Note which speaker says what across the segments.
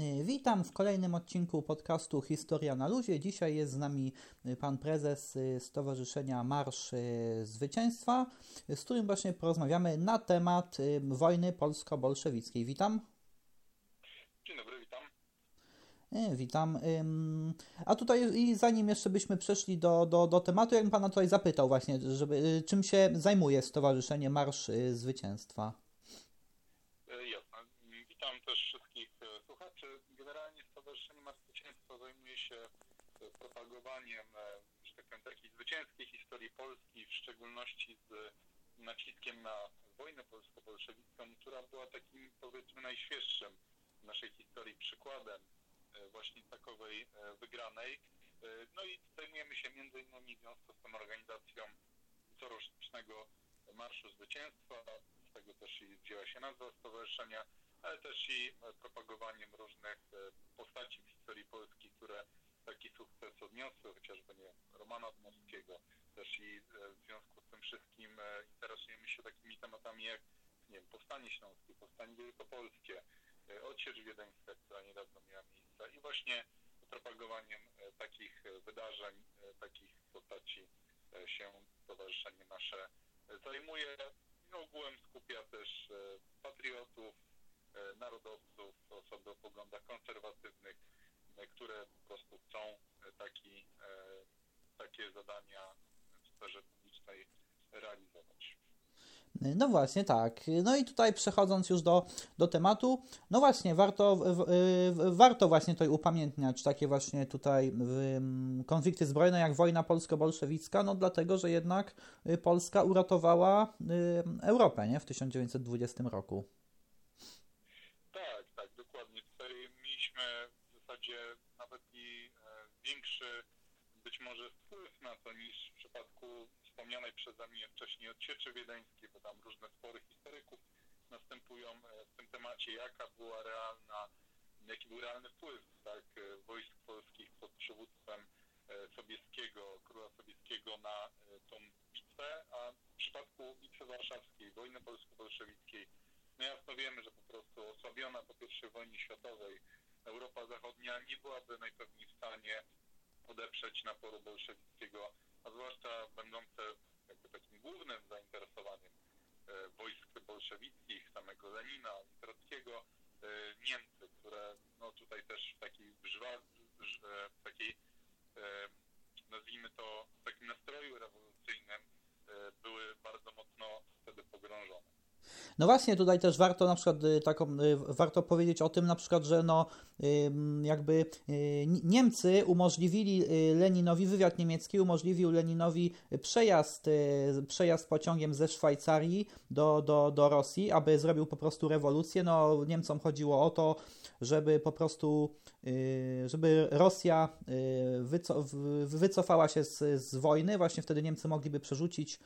Speaker 1: Y, witam w kolejnym odcinku podcastu Historia na Luzie. Dzisiaj jest z nami y, pan prezes y, Stowarzyszenia Marsz Zwycięstwa, z którym właśnie porozmawiamy na temat wojny polsko-bolszewickiej. Witam.
Speaker 2: Dzień dobry, witam.
Speaker 1: Witam. A tutaj, i zanim jeszcze byśmy przeszli do, do, do tematu, jakbym pana tutaj zapytał właśnie, żeby, czym się zajmuje Stowarzyszenie Marsz Zwycięstwa?
Speaker 2: Propagowaniem, e, że tak powiem, takiej zwycięskiej historii Polski, w szczególności z naciskiem na wojnę polsko-bolszewicką, która była takim, powiedzmy, najświeższym w naszej historii przykładem e, właśnie takowej e, wygranej. No i zajmujemy się między innymi w związku z tą organizacją corocznego Marszu Zwycięstwa, z tego też i wzięła się nazwa stowarzyszenia, ale też i propagowaniem różnych postaci w historii Polski, które taki sukces odniosły, chociażby nie Romana Dmowskiego, też i e, w związku z tym wszystkim e, interesujemy się takimi tematami jak nie wiem, Powstanie Śląskie, Powstanie Wielkopolskie, e, Odsiecz Wiedeńska, która niedawno miała miejsce i właśnie propagowaniem takich wydarzeń, takich postaci się stowarzyszenie nasze zajmuje. Ogółem skupia też patriotów, narodowców, osoby o poglądach konserwatywnych, które po prostu chcą e, taki, e, takie zadania w sferze publicznej realizować.
Speaker 1: No właśnie, tak. No i tutaj przechodząc już do, do tematu, no właśnie, warto, warto właśnie tutaj upamiętniać takie właśnie tutaj konflikty zbrojne jak wojna polsko-bolszewicka, no dlatego, że jednak y, Polska uratowała Europę, nie, w 1920 roku.
Speaker 2: może wpływ na to niż w przypadku wspomnianej przeze mnie wcześniej odsieczy wiedeńskiej, bo tam różne spory historyków następują e, w tym temacie, jaka była realna, jaki był realny wpływ tak, e, wojsk polskich pod przywództwem e, Sobieskiego, króla Sobieskiego na tą bitwę, a w przypadku bitwy warszawskiej, wojny polsko-bolszewickiej, no jasno wiemy, że po prostu osłabiona po I wojnie światowej Europa Zachodnia nie byłaby najpewniej w stanie odeprzeć naporu bolszewickiego, a zwłaszcza będące jakby takim głównym zainteresowaniem e, wojsk bolszewickich, samego Lenina, Trockiego, e, Niemcy, które no tutaj też w takiej, w takiej nazwijmy to, w takim nastroju rewolucyjnym e, były bardzo mocno wtedy pogrążone.
Speaker 1: No właśnie, tutaj też warto na przykład y, taką, y, warto powiedzieć o tym na przykład, że no jakby y, Niemcy umożliwili Leninowi, wywiad niemiecki umożliwił Leninowi przejazd, przejazd pociągiem ze Szwajcarii do, do, do Rosji, aby zrobił po prostu rewolucję. No Niemcom chodziło o to, żeby po prostu, żeby Rosja wycofała się z, z wojny, właśnie wtedy Niemcy mogliby przerzucić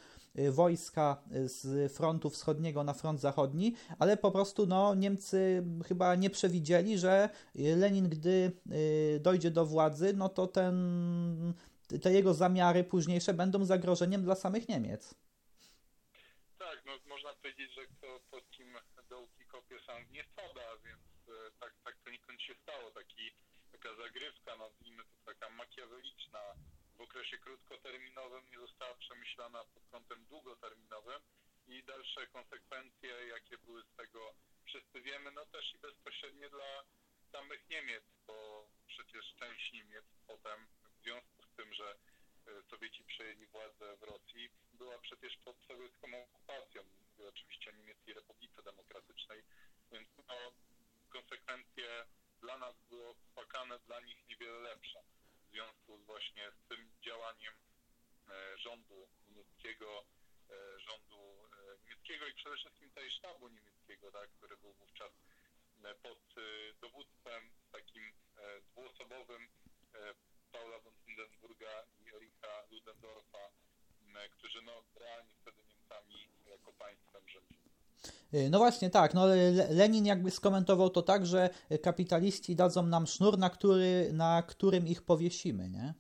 Speaker 1: wojska z frontu wschodniego na front zachodni, ale po prostu no, Niemcy chyba nie przewidzieli, że Lenin, gdy y, dojdzie do władzy, no to ten, te jego zamiary późniejsze będą zagrożeniem dla samych Niemiec.
Speaker 2: Tak, no, można powiedzieć, że kto po kim dołki kopie sam nie spada, więc e, tak, tak to nikąd się stało. Taki, taka zagrywka, nazwijmy to taka makiaweliczna, w okresie krótkoterminowym nie została przemyślana pod kątem długoterminowym i dalsze konsekwencje, jakie były z tego, wszyscy wiemy, no też i bezpośrednie dla samych Niemiec, bo przecież część Niemiec potem w związku z tym, że e, Sowieci przejęli władzę w Rosji, była przecież pod sowiecką okupacją. Oczywiście Niemieckiej Republice Demokratycznej, więc no, konsekwencje dla nas były opłakane, dla nich niewiele lepsze. W związku właśnie z tym działaniem e, rządu niemieckiego, rządu niemieckiego i przede wszystkim tej sztabu niemieckiego, tak, który był wówczas e, pod e, dowództwem takim e, dwuosobowym Paula von Hindenburga i Ericha Ludendorfa, którzy no, realnie wtedy Niemcami jako państwem rządzili.
Speaker 1: No właśnie tak, no Lenin jakby skomentował to tak, że kapitaliści dadzą nam sznur, na, który, na którym ich powiesimy, nie?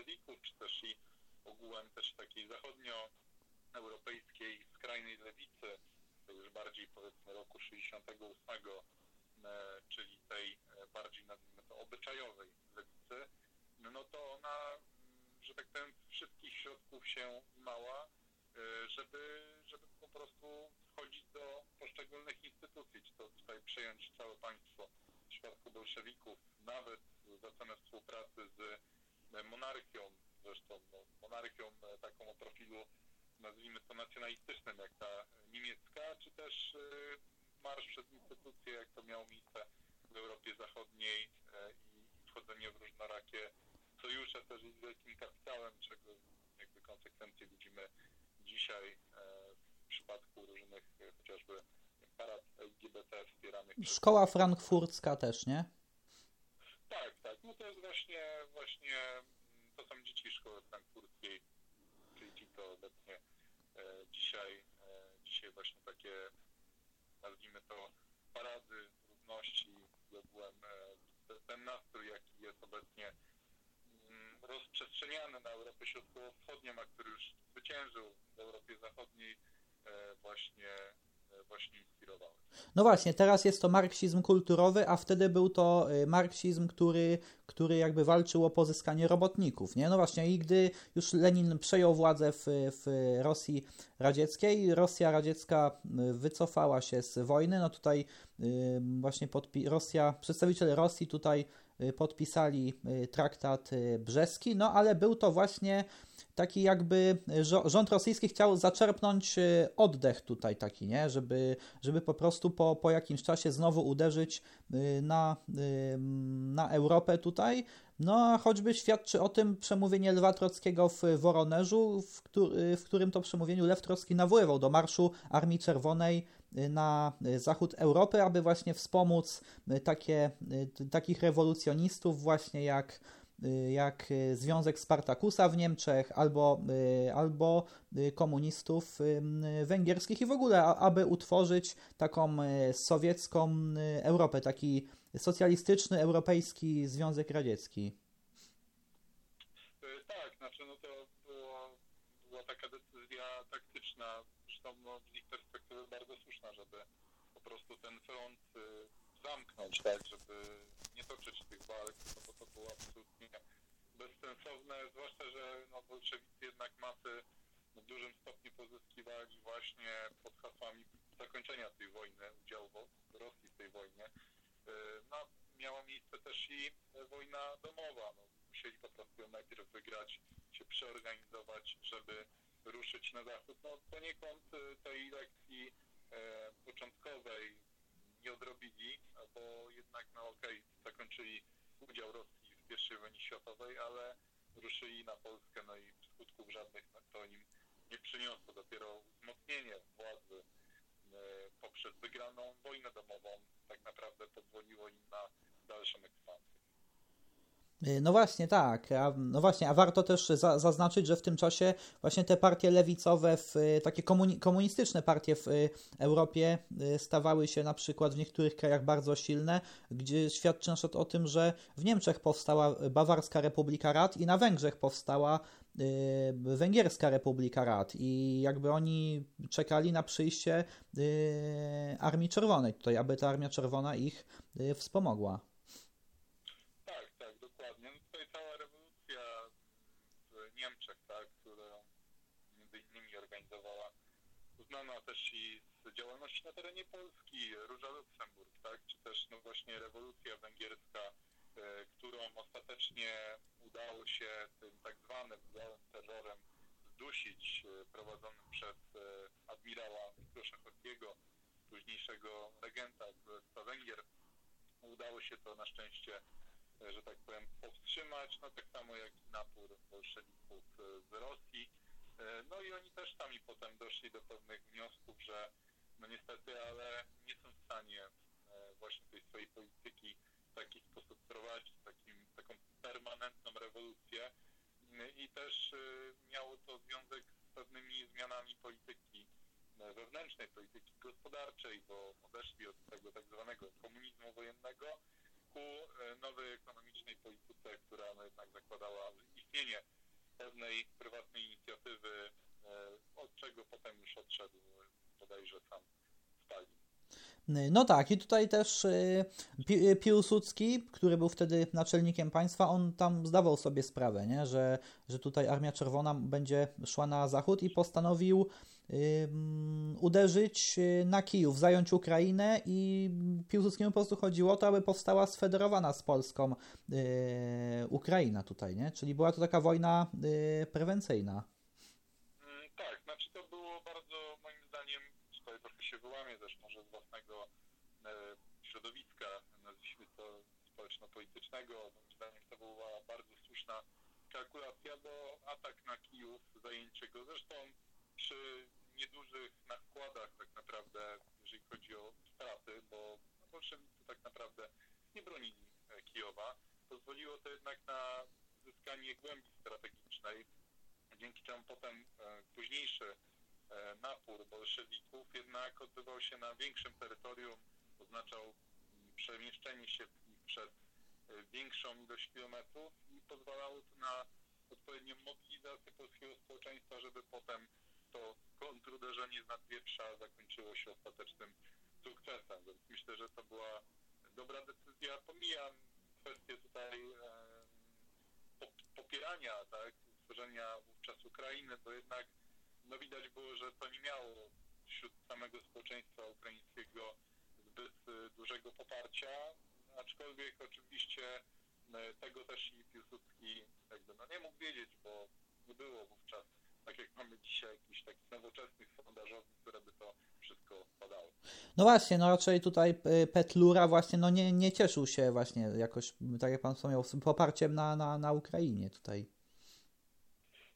Speaker 2: Bolszewików, czy też i ogółem też takiej zachodnioeuropejskiej skrajnej lewicy, już bardziej powiedzmy roku 68, czyli tej bardziej nazwijmy to obyczajowej lewicy, no to ona, że tak powiem, wszystkich środków się mała, żeby, żeby po prostu wchodzić do poszczególnych instytucji, czy to tutaj przejąć całe państwo w przypadku bolszewików, nawet za cenę współpracy z monarchią, zresztą no, monarchią taką o profilu nazwijmy to nacjonalistycznym, jak ta niemiecka, czy też marsz przez instytucje, jak to miało miejsce w Europie Zachodniej i wchodzenie w różnorakie sojusze też z wielkim kapitałem, czego jakby konsekwencje widzimy dzisiaj w przypadku różnych chociażby parad LGBT wspieranych.
Speaker 1: Szkoła frankfurcka też, nie?
Speaker 2: No to jest właśnie, właśnie to są dzieci szkoły frankfurskiej, czyli co obecnie e, dzisiaj, e, dzisiaj właśnie takie, nazwijmy to, parady równości i ogółem e, ten nastrój, jaki jest obecnie rozprzestrzeniany na Europę Środkowo-Wschodnią, a który już zwyciężył w Europie Zachodniej, właśnie właśnie inspirowały.
Speaker 1: No właśnie, teraz jest to marksizm kulturowy, a wtedy był to marksizm, który, który jakby walczył o pozyskanie robotników. Nie? No właśnie, i gdy już Lenin przejął władzę w, w Rosji radzieckiej, Rosja radziecka wycofała się z wojny, no tutaj właśnie podpi- Rosja, przedstawiciele Rosji tutaj podpisali traktat brzeski, no ale był to właśnie taki jakby rząd rosyjski chciał zaczerpnąć oddech tutaj taki, nie? Żeby, żeby po prostu po, po jakimś czasie znowu uderzyć na, na Europę tutaj. No a choćby świadczy o tym przemówienie Lwa Trockiego w Woronerzu, w, który, w którym to przemówieniu Lew Trocki nawoływał do marszu Armii Czerwonej na zachód Europy, aby właśnie wspomóc takie, takich rewolucjonistów właśnie jak jak Związek Spartakusa w Niemczech albo, albo komunistów węgierskich i w ogóle, aby utworzyć taką sowiecką Europę, taki socjalistyczny Europejski Związek Radziecki.
Speaker 2: Tak, znaczy no to było, była taka decyzja taktyczna, zresztą no, z ich perspektywy bardzo słuszna, żeby po prostu ten front zamknąć, tak, żeby nie toczyć tych walk, no bo to było absolutnie bezsensowne, zwłaszcza, że no, bolszewicy jednak masy w dużym stopniu pozyskiwali właśnie pod hasłami zakończenia tej wojny, udziału Rosji w tej wojnie. No, miała miejsce też i wojna domowa. No, musieli po prostu najpierw wygrać, się przeorganizować, żeby ruszyć na zachód. No, poniekąd tej lekcji e, początkowej nie odrobili, bo jednak, no okej, okay, zakończyli udział Rosji w I wojnie światowej, ale ruszyli na Polskę, no i skutków żadnych to im nie przyniosło. Dopiero wzmocnienie władzy poprzez wygraną wojnę domową tak naprawdę pozwoliło im na dalszą ekspansję.
Speaker 1: No właśnie, tak. A, no właśnie, a warto też za, zaznaczyć, że w tym czasie właśnie te partie lewicowe, w, takie komuni komunistyczne partie w Europie stawały się na przykład w niektórych krajach bardzo silne, gdzie świadczy na o tym, że w Niemczech powstała Bawarska Republika Rad i na Węgrzech powstała Węgierska Republika Rad i jakby oni czekali na przyjście Armii Czerwonej tutaj, aby ta Armia Czerwona ich wspomogła.
Speaker 2: Tak, tak, dokładnie. No tutaj cała rewolucja w Niemczech, tak, którą między innymi organizowała znana też i z działalności na terenie Polski Róża Luksemburg, tak, czy też no właśnie rewolucja węgierska, którą ostatecznie udało się tym tak zwanym białym terrorem zdusić, prowadzonym przez admirała Miklosza Hortiego, późniejszego regenta Królestwa Węgier. Udało się to na szczęście, że tak powiem, powstrzymać, no tak samo jak i napór bolszewików z Rosji. No i oni też sami potem doszli do pewnych wniosków, że no niestety, ale nie są w stanie właśnie tej swojej polityki w taki sposób prowadzić, takim, taką permanentną rewolucję i też miało to związek z pewnymi zmianami polityki wewnętrznej, polityki gospodarczej, bo odeszli od tego tak zwanego komunizmu wojennego ku nowej ekonomicznej polityce, która no jednak zakładała istnienie pewnej prywatnej inicjatywy, od czego potem już odszedł bodajże sam Stalin.
Speaker 1: No tak, i tutaj też y, y, Piłsudski, który był wtedy naczelnikiem państwa, on tam zdawał sobie sprawę, nie? Że, że tutaj Armia Czerwona będzie szła na zachód i postanowił uderzyć na Kijów, zająć Ukrainę i Piłsudskiemu po prostu chodziło o to, aby powstała sfederowana z Polską Ukraina tutaj, nie? Czyli była to taka wojna prewencyjna.
Speaker 2: Politycznego. Moim zdaniem to była bardzo słuszna kalkulacja, bo atak na Kijów, zajęcie go zresztą przy niedużych nakładach tak naprawdę, jeżeli chodzi o straty, bo bolszewicy tak naprawdę nie bronili e, Kijowa, pozwoliło to jednak na zyskanie głębi strategicznej, dzięki czemu potem e, późniejszy e, napór bolszewików jednak odbywał się na większym terytorium, oznaczał przemieszczenie się przez większą ilość kilometrów i pozwalało to na odpowiednią mobilizację polskiego społeczeństwa, żeby potem to kontruderzenie z nadwieprza zakończyło się ostatecznym sukcesem. Więc myślę, że to była dobra decyzja. Pomijam kwestię tutaj e, popierania, tak, stworzenia wówczas Ukrainy, bo jednak no widać było, że to nie miało wśród samego społeczeństwa ukraińskiego zbyt e, dużego poparcia aczkolwiek oczywiście e, tego też i Piłsudski jakby no nie mógł wiedzieć, bo nie było wówczas, tak jak mamy dzisiaj, jakichś takich nowoczesnych sondażowni, które by to wszystko badały.
Speaker 1: No właśnie, no raczej tutaj e, Petlura właśnie no nie, nie cieszył się właśnie jakoś, tak jak pan wspomniał, poparciem na, na, na Ukrainie tutaj.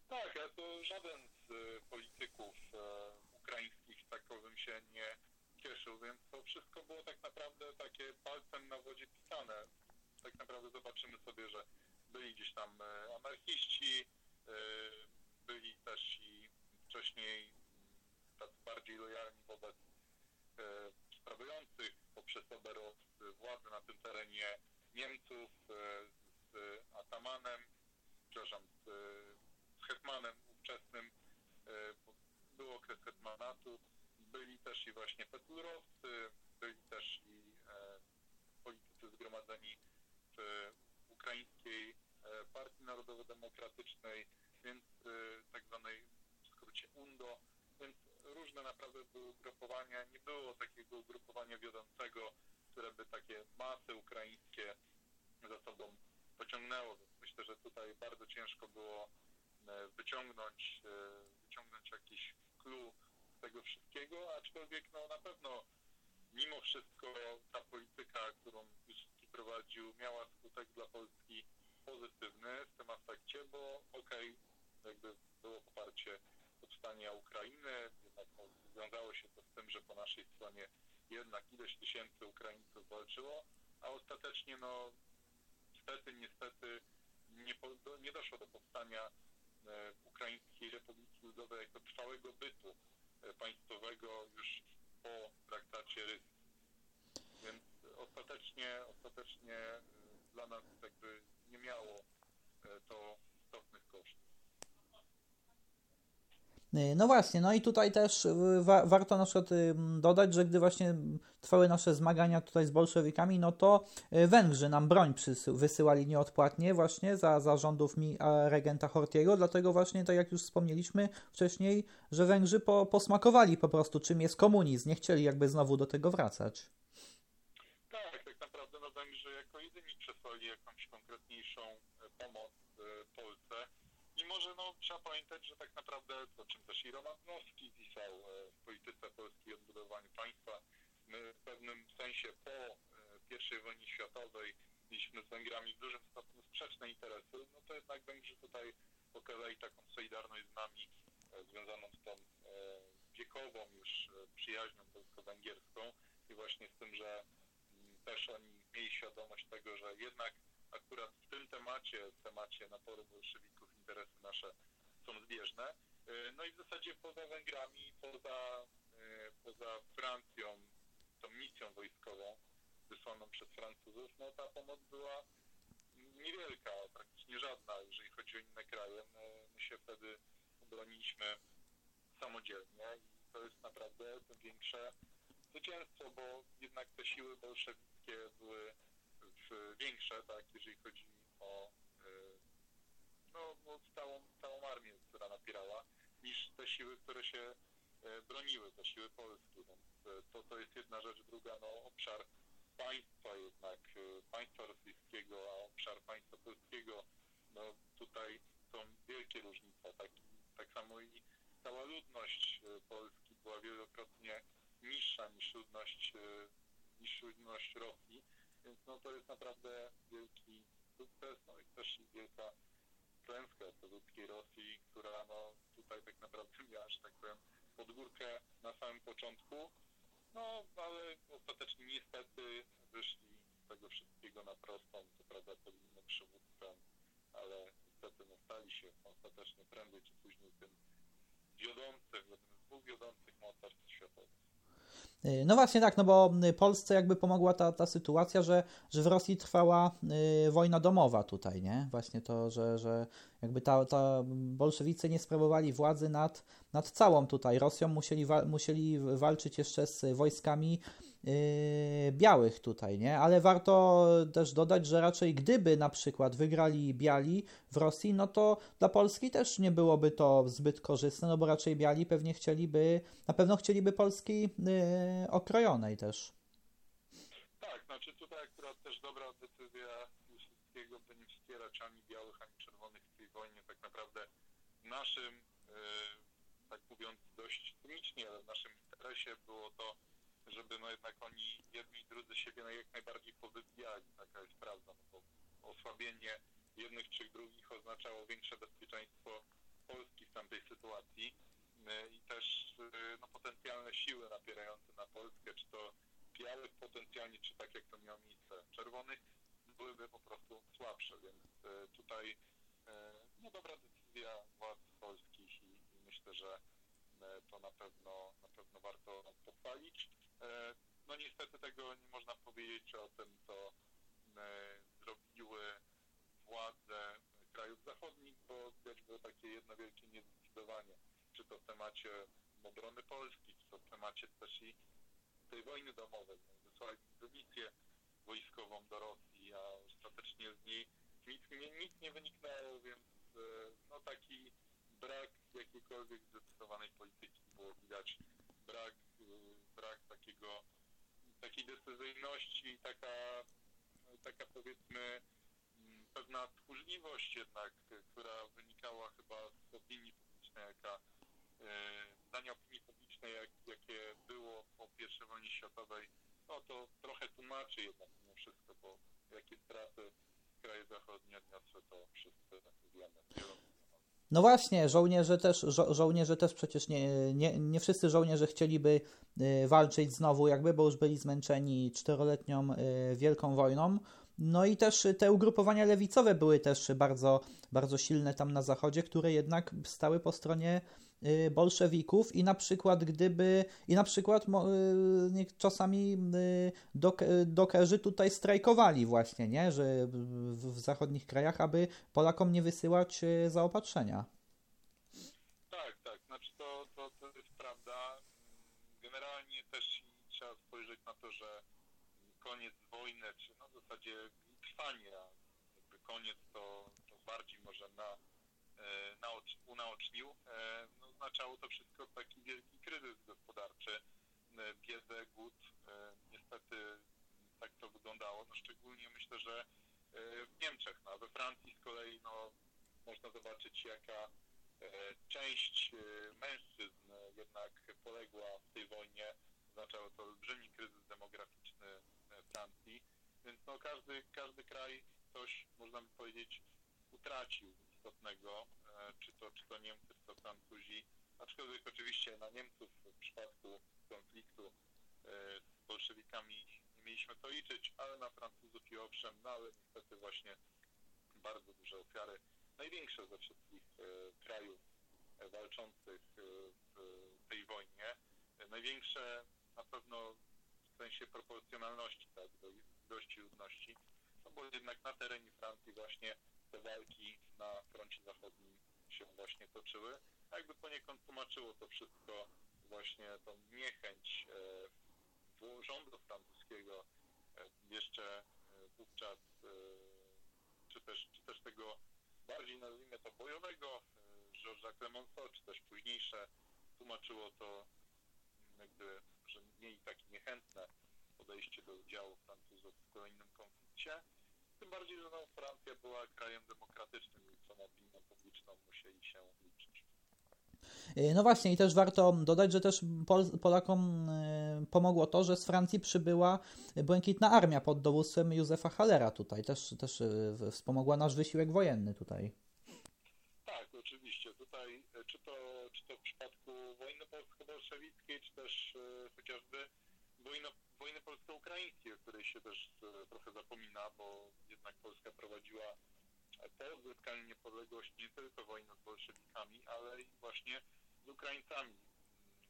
Speaker 2: Tak, ale to żaden z e, polityków ukraińskich takowym się nie cieszył, więc to wszystko było tak naprawdę takie palcem na wodzie pisane. Tak naprawdę zobaczymy sobie, że byli gdzieś tam e, anarchiści, e, byli też i wcześniej tacy bardziej lojalni wobec e, sprawujących poprzez oberot władzy na tym terenie Niemców z atamanem, przepraszam, z, hetmanem ówczesnym, był okres hetmanatu, byli też i właśnie petlurowcy, byli też i e, politycy zgromadzeni w ukraińskiej e, Partii Narodowo-Demokratycznej, więc e, tak zwanej w skrócie UNDO, więc różne naprawdę były ugrupowania, nie było takiego ugrupowania wiodącego, które by takie masy ukraińskie za sobą pociągnęło, myślę, że tutaj bardzo ciężko było wyciągnąć, wyciągnąć jakiś clue tego wszystkiego, aczkolwiek no, na pewno mimo wszystko ta polityka, którą Piłsudski prowadził, miała skutek dla Polski pozytywny w tym aspekcie, bo okej, okay, jakby było poparcie powstania Ukrainy, jednak no, wiązało się to z tym, że po naszej stronie jednak ileś tysięcy Ukraińców walczyło, a ostatecznie no niestety, niestety nie, do, nie doszło do powstania e, Ukraińskiej Republiki Ludowej jako trwałego bytu państwowego już po traktacie Rys. Więc ostatecznie, ostatecznie y, dla nas jakby nie miało y, to istotnych kosztów.
Speaker 1: Y, no właśnie, no i tutaj też wa warto na przykład dodać, że gdy właśnie trwały nasze zmagania tutaj z bolszewikami, no to Węgrzy nam broń wysyłali nieodpłatnie właśnie za, za rządów mi regenta Hortiego, dlatego właśnie, tak jak już wspomnieliśmy wcześniej, że Węgrzy po, posmakowali po prostu czym jest komunizm, nie chcieli jakby znowu do tego wracać.
Speaker 2: Tak, tak naprawdę no Węgrzy jako jedyni przesłali jakąś konkretniejszą e, pomoc e, Polsce i może no, trzeba pamiętać, że tak naprawdę, o czym też i Roman Dmowski pisał e, w polityce polskiej odbudowaniu państwa, my w pewnym sensie po e, I wojnie światowej mieliśmy z Węgrami w dużym stopniu sprzeczne interesy, no to jednak Węgrzy tutaj pokazali taką solidarność z nami e, związaną z tą wiekową już przyjaźnią polsko-węgierską i właśnie z tym, że mm, też oni mieli świadomość tego, że jednak akurat w tym temacie, w temacie naporu bolszewików interesy nasze są zbieżne. E, no i w zasadzie poza Węgrami, poza, e, poza Francją, tą misją wojskową wysłaną przez Francuzów, no ta pomoc była niewielka, praktycznie żadna, jeżeli chodzi o inne kraje. My, my się wtedy obroniliśmy samodzielnie i to jest naprawdę to większe zwycięstwo, bo jednak te siły bolszewickie były większe, tak, jeżeli chodzi o no, no, całą, całą armię, która napierała, niż te siły, które się broniły, te siły polskie. Więc to, to jest jedna rzecz. Druga, no, obszar państwa jednak, państwa rosyjskiego, a obszar państwa polskiego, no tutaj są wielkie różnice. Tak, tak samo i cała ludność Polski była wielokrotnie niższa niż ludność, niż ludność Rosji, więc no to jest naprawdę wielki sukces, no i też wielka klęska ludzkiej Rosji, która no tutaj tak naprawdę miała, że tak powiem, pod górkę na samym początku, no ale ostatecznie niestety wyszli z tego wszystkiego na prostą, co prawda pod innym przywództwem, ale niestety no, stali się ostatecznie prędzej czy później tym wiodącym, jednym z dwóch wiodących mocarstw światowych.
Speaker 1: Y, no właśnie tak, no bo y, Polsce jakby pomogła ta, ta sytuacja, że, że w Rosji trwała y, wojna domowa tutaj, nie? Właśnie to, że, że jakby ta, ta bolszewicy nie sprawowali władzy nad, nad całą tutaj Rosją, musieli, wa musieli walczyć jeszcze z wojskami białych tutaj, nie? Ale warto też dodać, że raczej gdyby na przykład wygrali biali w Rosji, no to dla Polski też nie byłoby to zbyt korzystne, no bo raczej biali pewnie chcieliby, na pewno chcieliby Polski yy, okrojonej też.
Speaker 2: Tak, znaczy tutaj akurat też dobra decyzja Piłsudskiego, by nie wspierać ani białych, ani czerwonych w tej wojnie. Tak naprawdę w naszym, yy, tak mówiąc dość cynicznie, ale w naszym interesie było to, żeby no jednak oni jedni i drudzy siebie jak najbardziej powybijali, taka jest prawda, no bo osłabienie jednych czy drugich oznaczało większe bezpieczeństwo Polski w tamtej sytuacji y, i też y, no, potencjalne siły napierające na Polskę, czy to białych potencjalnie, czy tak jak to miało miejsce czerwonych, byłyby po prostu słabsze, więc y, tutaj no dobra decyzja władz polskich i, i myślę, że to na pewno, na pewno warto pochwalić. E, no niestety tego nie można powiedzieć o tym, co e, zrobiły władze krajów zachodnich, bo widać było takie jedno wielkie niezdecydowanie, czy to w temacie obrony Polski, czy to w temacie też i tej wojny domowej. No, wysłali misję wojskową do Rosji, a ostatecznie z niej nic, nic nie wyniknęło, więc e, no taki brak jakiejkolwiek zdecydowanej polityki było widać, brak brak takiego, takiej decyzyjności, taka, taka powiedzmy mm, pewna tchórzliwość jednak, która wynikała chyba z opinii publicznej, jaka e, zdania opinii publicznej, jak, jakie było po I wojnie światowej, no to trochę tłumaczy jednak mimo wszystko, bo jakie straty kraje zachodnie odniosły, to wszyscy wiemy.
Speaker 1: No właśnie, żołnierze też, żo żołnierze też przecież nie, nie, nie wszyscy żołnierze chcieliby y, walczyć znowu, jakby, bo już byli zmęczeni czteroletnią y, wielką wojną. No i też te ugrupowania lewicowe były też bardzo, bardzo silne tam na zachodzie, które jednak stały po stronie bolszewików i na przykład gdyby, i na przykład y, czasami y, dok, dokerzy tutaj strajkowali właśnie, nie, że w, zachodnich krajach, aby Polakom nie wysyłać zaopatrzenia.
Speaker 2: Tak, tak, znaczy to, to, to jest prawda. Generalnie też trzeba spojrzeć na to, że koniec wojny, czy no w zasadzie trwanie, a jakby koniec to, to bardziej może na E, unaocznił, e, no, oznaczało to wszystko taki wielki kryzys gospodarczy, e, biedę, głód. Niestety tak to wyglądało. No, szczególnie myślę, że w Niemczech, no, a we Francji z kolei no, można zobaczyć, jaka część mężczyzn jednak poległa w tej wojnie. Oznaczało to olbrzymi kryzys demograficzny Francji. Więc no, każdy, każdy kraj coś, można by powiedzieć, utracił istotnego, e, czy to, czy to Niemcy, czy to Francuzi, aczkolwiek oczywiście na Niemców w przypadku konfliktu e, z bolszewikami nie mieliśmy to liczyć, ale na Francuzów i owszem, no ale niestety właśnie bardzo duże ofiary, największe ze wszystkich e, krajów walczących w tej wojnie, największe na pewno w sensie proporcjonalności, tak, do ilości ludności, no bo jednak na terenie Francji właśnie te walki na froncie zachodnim się właśnie toczyły. A jakby poniekąd tłumaczyło to wszystko właśnie tą niechęć e, rządu francuskiego e, jeszcze e, wówczas, e, czy też, czy też tego bardziej nazwijmy to bojowego e, Georgesa Clemenceau, czy też późniejsze tłumaczyło to jakby, że mieli takie niechętne podejście do udziału Francuzów w kolejnym konflikcie. Tym bardziej, że no, Francja była krajem demokratycznym i co nad opinią publiczną musieli się liczyć.
Speaker 1: No właśnie, i też warto dodać, że też Pol Polakom e, pomogło to, że z Francji przybyła Błękitna Armia pod dowództwem Józefa Hallera tutaj. Też, też e, wspomogła nasz wysiłek wojenny tutaj.
Speaker 2: Tak, oczywiście. Tutaj, e, czy to, czy to w przypadku wojny polsko-bolszewickiej, czy też chociażby wojny, wojny polsko-ukraińskiej, o której się też trochę zapomina, bo jednak Polska prowadziła po odzyskaniu niepodległości nie tylko wojnę z bolszewikami, ale i właśnie z Ukraińcami.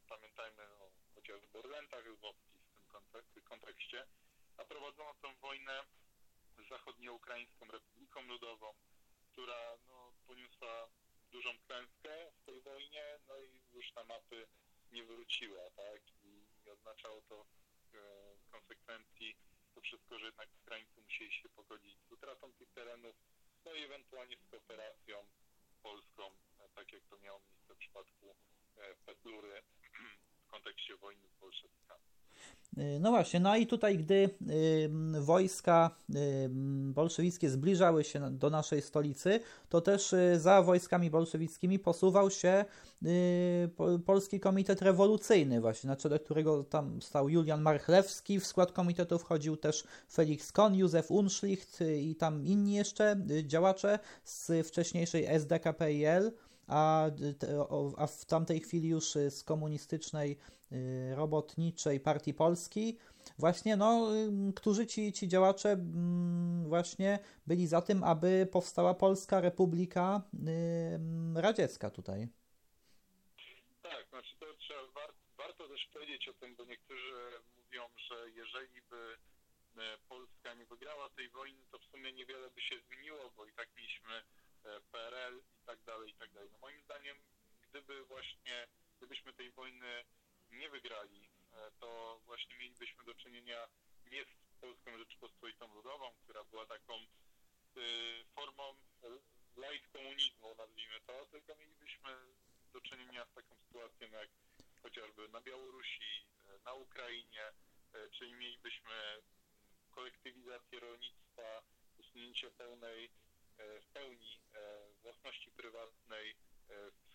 Speaker 2: Pamiętajmy o chociażby Orlętach lwowskich w tym kontekście, a prowadzono tę wojnę z zachodnioukraińską Republiką Ludową, która no, poniosła dużą klęskę w tej wojnie, no i już na mapy nie wróciła, tak? I, i oznaczało to e, konsekwencji to wszystko, że jednak Ukraińcy musieli się pogodzić z utratą tych terenów, no i ewentualnie z kooperacją polską, e, tak jak to miało miejsce w przypadku e, Petlury w kontekście wojny z bolszewikami.
Speaker 1: Y, no właśnie, no i tutaj, gdy y, wojska y, bolszewickie zbliżały się do naszej stolicy, to też za wojskami bolszewickimi posuwał się Polski Komitet Rewolucyjny, właśnie na czele którego tam stał Julian Marchlewski. W skład komitetu wchodził też Felix Kohn, Józef Unschlicht i tam inni jeszcze działacze z wcześniejszej SDKPIL a, a w tamtej chwili już z komunistycznej robotniczej Partii Polski, właśnie, no, którzy ci, ci działacze mm, właśnie byli za tym, aby powstała Polska Republika Radziecka tutaj.
Speaker 2: Tak, znaczy to trzeba, war, warto też powiedzieć o tym, bo niektórzy mówią, że jeżeli by Polska nie wygrała tej wojny, to w sumie niewiele by się zmieniło, bo i tak mieliśmy E, PRL i tak dalej, i tak dalej. No moim zdaniem, gdyby właśnie, gdybyśmy tej wojny nie wygrali, e, to właśnie mielibyśmy do czynienia nie z Polską Rzeczypospolitą Ludową, która była taką y, formą light komunizmu, nazwijmy to, tylko mielibyśmy do czynienia z taką sytuacją jak chociażby na Białorusi, na Ukrainie, czyli mielibyśmy kolektywizację rolnictwa, usunięcie pełnej E, w pełni własności prywatnej,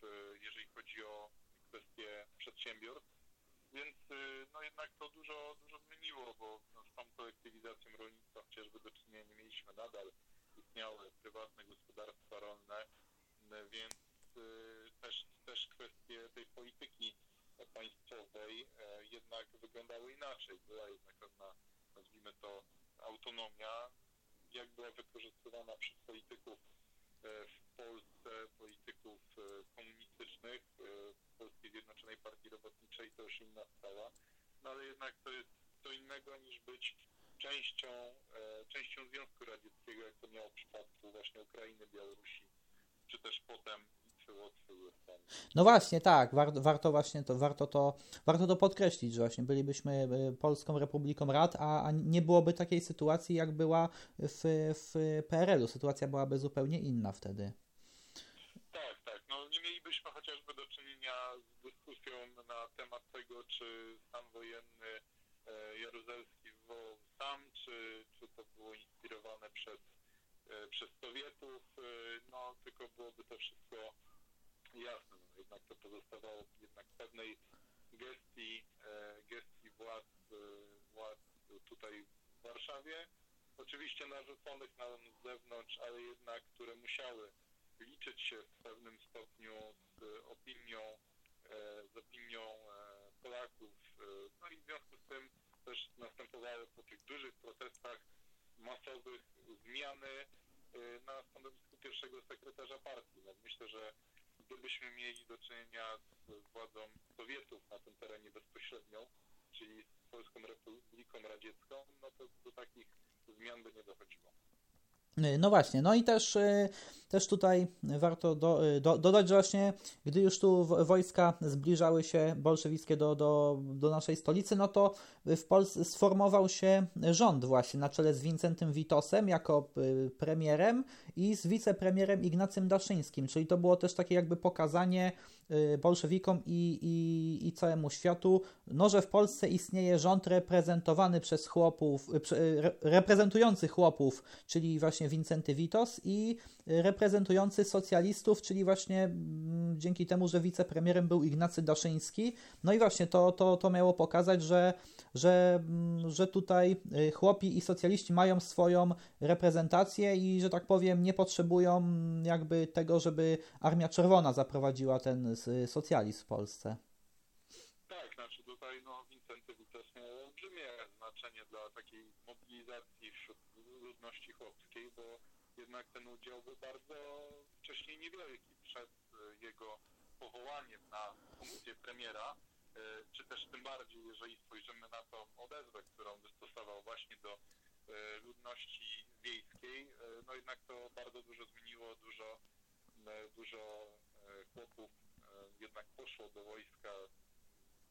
Speaker 2: w, jeżeli chodzi o kwestie przedsiębiorstw. Więc no jednak to dużo, dużo zmieniło, bo no, z tą kolektywizacją rolnictwa chociażby do czynienia nie mieliśmy nadal. Istniały prywatne gospodarstwa rolne, więc też, też kwestie tej polityki państwowej jednak wyglądały inaczej. Była jednak pewna, nazwijmy to, autonomia jak była wykorzystywana przez polityków e, w Polsce, polityków e, komunistycznych, e, Polskiej Zjednoczonej Partii Robotniczej, to już inna sprawa, no ale jednak to jest co innego niż być częścią, częścią Związku Radzieckiego, jak to miało w przypadku właśnie Ukrainy, Białorusi, czy też potem
Speaker 1: no właśnie, tak, warto, warto właśnie to, warto to, warto to podkreślić, że właśnie bylibyśmy e, Polską Republiką Rad, a, a nie byłoby takiej sytuacji, jak była w, w PRL-u. Sytuacja byłaby zupełnie inna wtedy.
Speaker 2: Tak, tak. No nie mielibyśmy chociażby do czynienia z dyskusją na temat tego, czy stan wojenny e, jaruzelski wywołał sam, czy, czy to było inspirowane przez, e, przez Sowietów, no tylko byłoby to wszystko jasne, no, jednak to pozostawało jednak pewnej gestii, e, gestii władz, e, władz tutaj w Warszawie, oczywiście narzuconych na z zewnątrz, ale jednak, które musiały liczyć się w pewnym stopniu z opinią, e, z opinią e, Polaków. E, no i w związku z tym też następowały po tych dużych protestach masowych zmiany e, na stanowisku pierwszego sekretarza partii. No myślę, że gdybyśmy mieli do czynienia z władzą Sowietów na tym terenie bezpośrednio, czyli z Polską Republiką Radziecką, no to do takich zmian by nie dochodziło.
Speaker 1: No właśnie, no i też, też tutaj warto do, do, dodać, że właśnie gdy już tu wojska zbliżały się bolszewickie do, do, do naszej stolicy, no to w Polsce sformował się rząd właśnie na czele z Wincentym Witosem jako premierem i z wicepremierem Ignacym Daszyńskim, czyli to było też takie jakby pokazanie Y, bolszewikom i, i, i całemu światu, no, że w Polsce istnieje rząd reprezentowany przez chłopów, y, y, reprezentujący chłopów, czyli właśnie Wincenty Witos i reprezentujący socjalistów, czyli właśnie mm, dzięki temu, że wicepremierem był Ignacy Daszyński. No i właśnie to, to, to miało pokazać, że, że, mm, że tutaj chłopi i socjaliści mają swoją reprezentację i, że tak powiem, nie potrzebują mm, jakby tego, żeby Armia Czerwona zaprowadziła ten socjalizm w Polsce.
Speaker 2: Tak, znaczy tutaj no, Wincenty miał olbrzymie znaczenie dla takiej mobilizacji wśród ludności chłopskiej, bo jednak ten udział był bardzo wcześniej niewielki przed e, jego powołaniem na funkcję premiera, e, czy też tym bardziej, jeżeli spojrzymy na tą odezwę, którą wystosował właśnie do ludności wiejskiej, no jednak to bardzo dużo zmieniło, dużo, dużo chłopów jednak poszło do wojska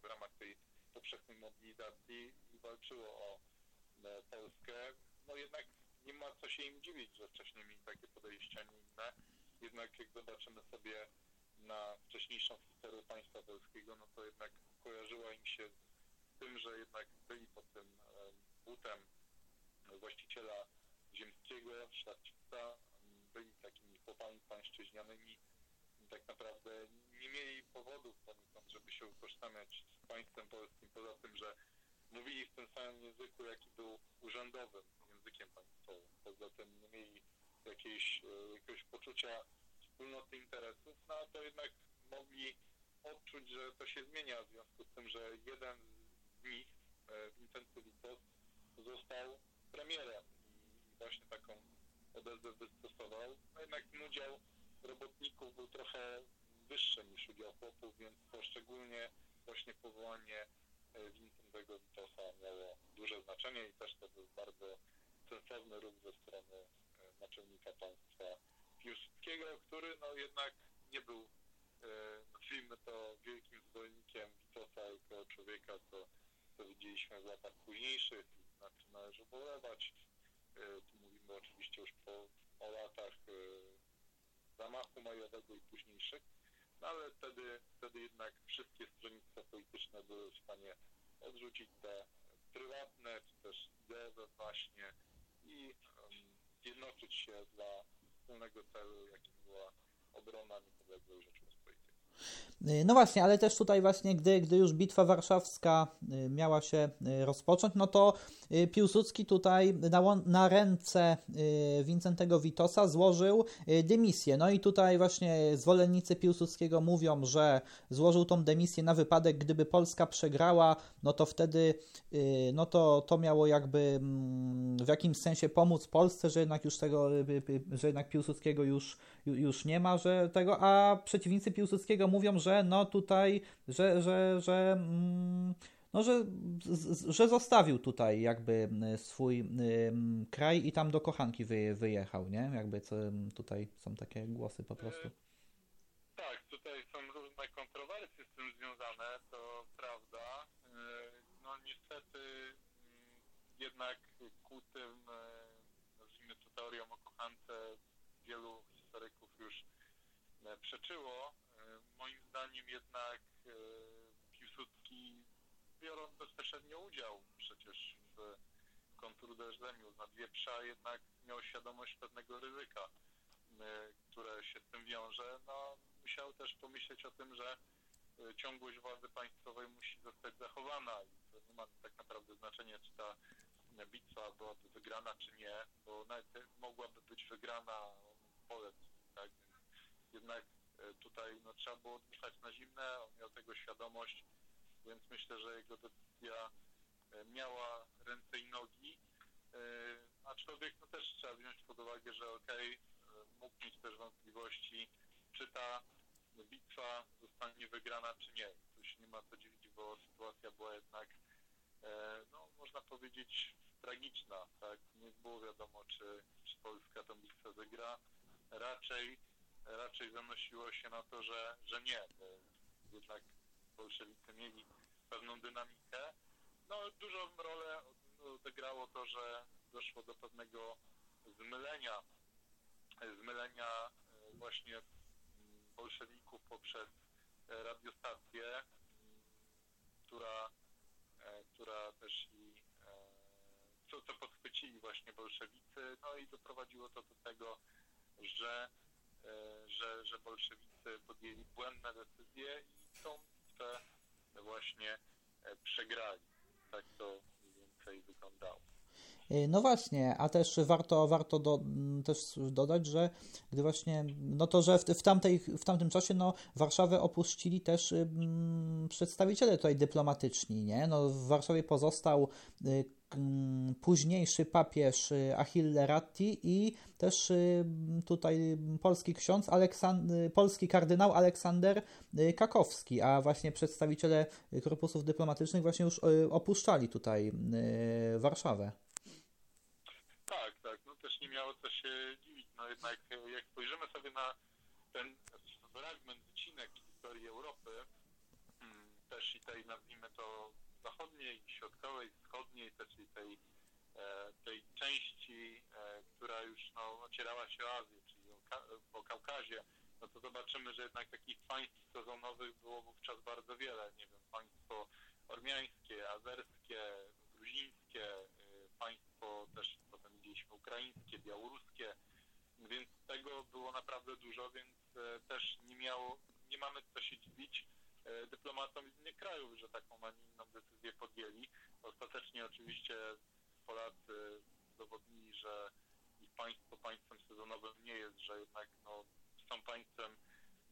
Speaker 2: w ramach tej powszechnej mobilizacji i walczyło o e, Polskę, no jednak nie ma co się im dziwić, że wcześniej mieli takie podejścia, nie inne. Jednak jak zobaczymy sobie na wcześniejszą historię państwa polskiego, no to jednak kojarzyła im się z tym, że jednak byli pod tym e, butem właściciela ziemskiego, szlachcica, byli takimi chłopami pańszczyźnianymi, tak naprawdę nie mieli powodów poniekąd, żeby się utożsamiać z państwem polskim, poza tym, że mówili w tym samym języku, jaki był urzędowym językiem państwowym. Poza tym nie mieli jakiejś, e, jakiegoś poczucia wspólnoty interesów, no to jednak mogli odczuć, że to się zmienia w związku z tym, że jeden z nich, e, Vincenty Witos, został premierem i właśnie taką odezwę wystosował. No jednak udział robotników był trochę wyższy niż udział chłopów, więc poszczególnie właśnie powołanie e, Wincentego Witosa miało duże znaczenie i też to był bardzo sensowny ruch ze strony e, naczelnika państwa Piłsudskiego, który no jednak nie był, e, nazwijmy to, wielkim zwolennikiem Witosa jako człowieka, co, co widzieliśmy w latach późniejszych, znaczy należy ubolewać. Tu mówimy oczywiście już po, o latach zamachu majowego i późniejszych, no ale wtedy, wtedy jednak wszystkie stronnictwa polityczne były w stanie odrzucić te prywatne, czy też ideowe właśnie i um, zjednoczyć się dla wspólnego celu, jakim była obrona niepodległej Rzeczypospolitej.
Speaker 1: Y, no właśnie, ale też tutaj właśnie, gdy, gdy już Bitwa Warszawska y, miała się y, rozpocząć, no to Piłsudski tutaj na, na ręce Wincentego Witosa złożył dymisję. No i tutaj właśnie zwolennicy Piłsudskiego mówią, że złożył tą dymisję na wypadek, gdyby Polska przegrała, no to wtedy no to, to miało jakby mm, w jakimś sensie pomóc Polsce, że jednak już tego, że jednak Piłsudskiego już, już nie ma, że tego, a przeciwnicy Piłsudskiego mówią, że no tutaj, że, że, że, mm, no, że, że zostawił tutaj jakby swój kraj i tam do kochanki wyjechał, nie? Jakby co, tutaj są takie głosy po prostu.
Speaker 2: Tak, tutaj są różne kontrowersje z tym związane, to prawda. No niestety mm, jednak ku tym, nazwijmy to teorią o kochance, wielu historyków już przeczyło moim zdaniem jednak e, Piłsudski, biorąc bezpośrednio udział przecież w kontruderzeniu nad Wieprza, jednak miał świadomość pewnego ryzyka, e, które się z tym wiąże. No, musiał też pomyśleć o tym, że e, ciągłość władzy państwowej musi zostać zachowana to nie ma tak naprawdę znaczenia, czy ta bitwa byłaby wygrana, czy nie, bo nawet mogłaby być wygrana polec, tak? Jednak E, tutaj no, trzeba było odpuszczać na zimne, on miał tego świadomość, więc myślę, że jego decyzja e, miała ręce i nogi, e, aczkolwiek no, też trzeba wziąć pod uwagę, że okay, mógł mieć też wątpliwości, czy ta bitwa zostanie wygrana, czy nie. Tu się nie ma co dziwić, bo sytuacja była jednak, no, można powiedzieć, tragiczna, tak? Nie było wiadomo, czy, czy Polska tą bitwę raczej, raczej zanosiło się na to, że, że nie, jednak bolszewicy mieli pewną dynamikę. No, dużą rolę odegrało to, że doszło do pewnego zmylenia, zmylenia właśnie bolszewików poprzez radiostację, która, która też i co, co podchwycili właśnie bolszewicy, no i doprowadziło to do tego, że, że, że bolszewicy podjęli błędne decyzje i tą bitwę właśnie przegrali. Tak to mniej więcej wyglądało.
Speaker 1: Y, no właśnie, a też warto, warto do, mm, też dodać, że gdy właśnie, no to, że w, w, tamtej, w tamtym czasie no, Warszawę opuścili też mm, przedstawiciele tutaj dyplomatyczni, nie? No, w Warszawie pozostał y, mm, późniejszy papież y, Achille Ratti i też y, tutaj polski ksiądz, Aleksand polski kardynał Aleksander Kakowski, a właśnie przedstawiciele korpusów dyplomatycznych właśnie już opuszczali tutaj Warszawę
Speaker 2: nie miało co się dziwić. No jednak jak spojrzymy sobie na ten fragment, wycinek historii Europy, hmm, też i tej nazwijmy to zachodniej, środkowej, wschodniej, też i tej, e, tej części, e, która już no, ocierała się o Azję, czyli po Kaukazie, no to zobaczymy, że jednak takich państw sezonowych było wówczas bardzo wiele. Nie wiem, państwo ormiańskie, azerskie, gruzińskie, y, państwo też mieliśmy ukraińskie, białoruskie, więc tego było naprawdę dużo, więc e, też nie miało, nie mamy co się dziwić e, dyplomatom z innych krajów, że taką, a nie inną decyzję podjęli. Ostatecznie oczywiście Polacy udowodnili, że ich państwo państwem sezonowym nie jest, że jednak no, są państwem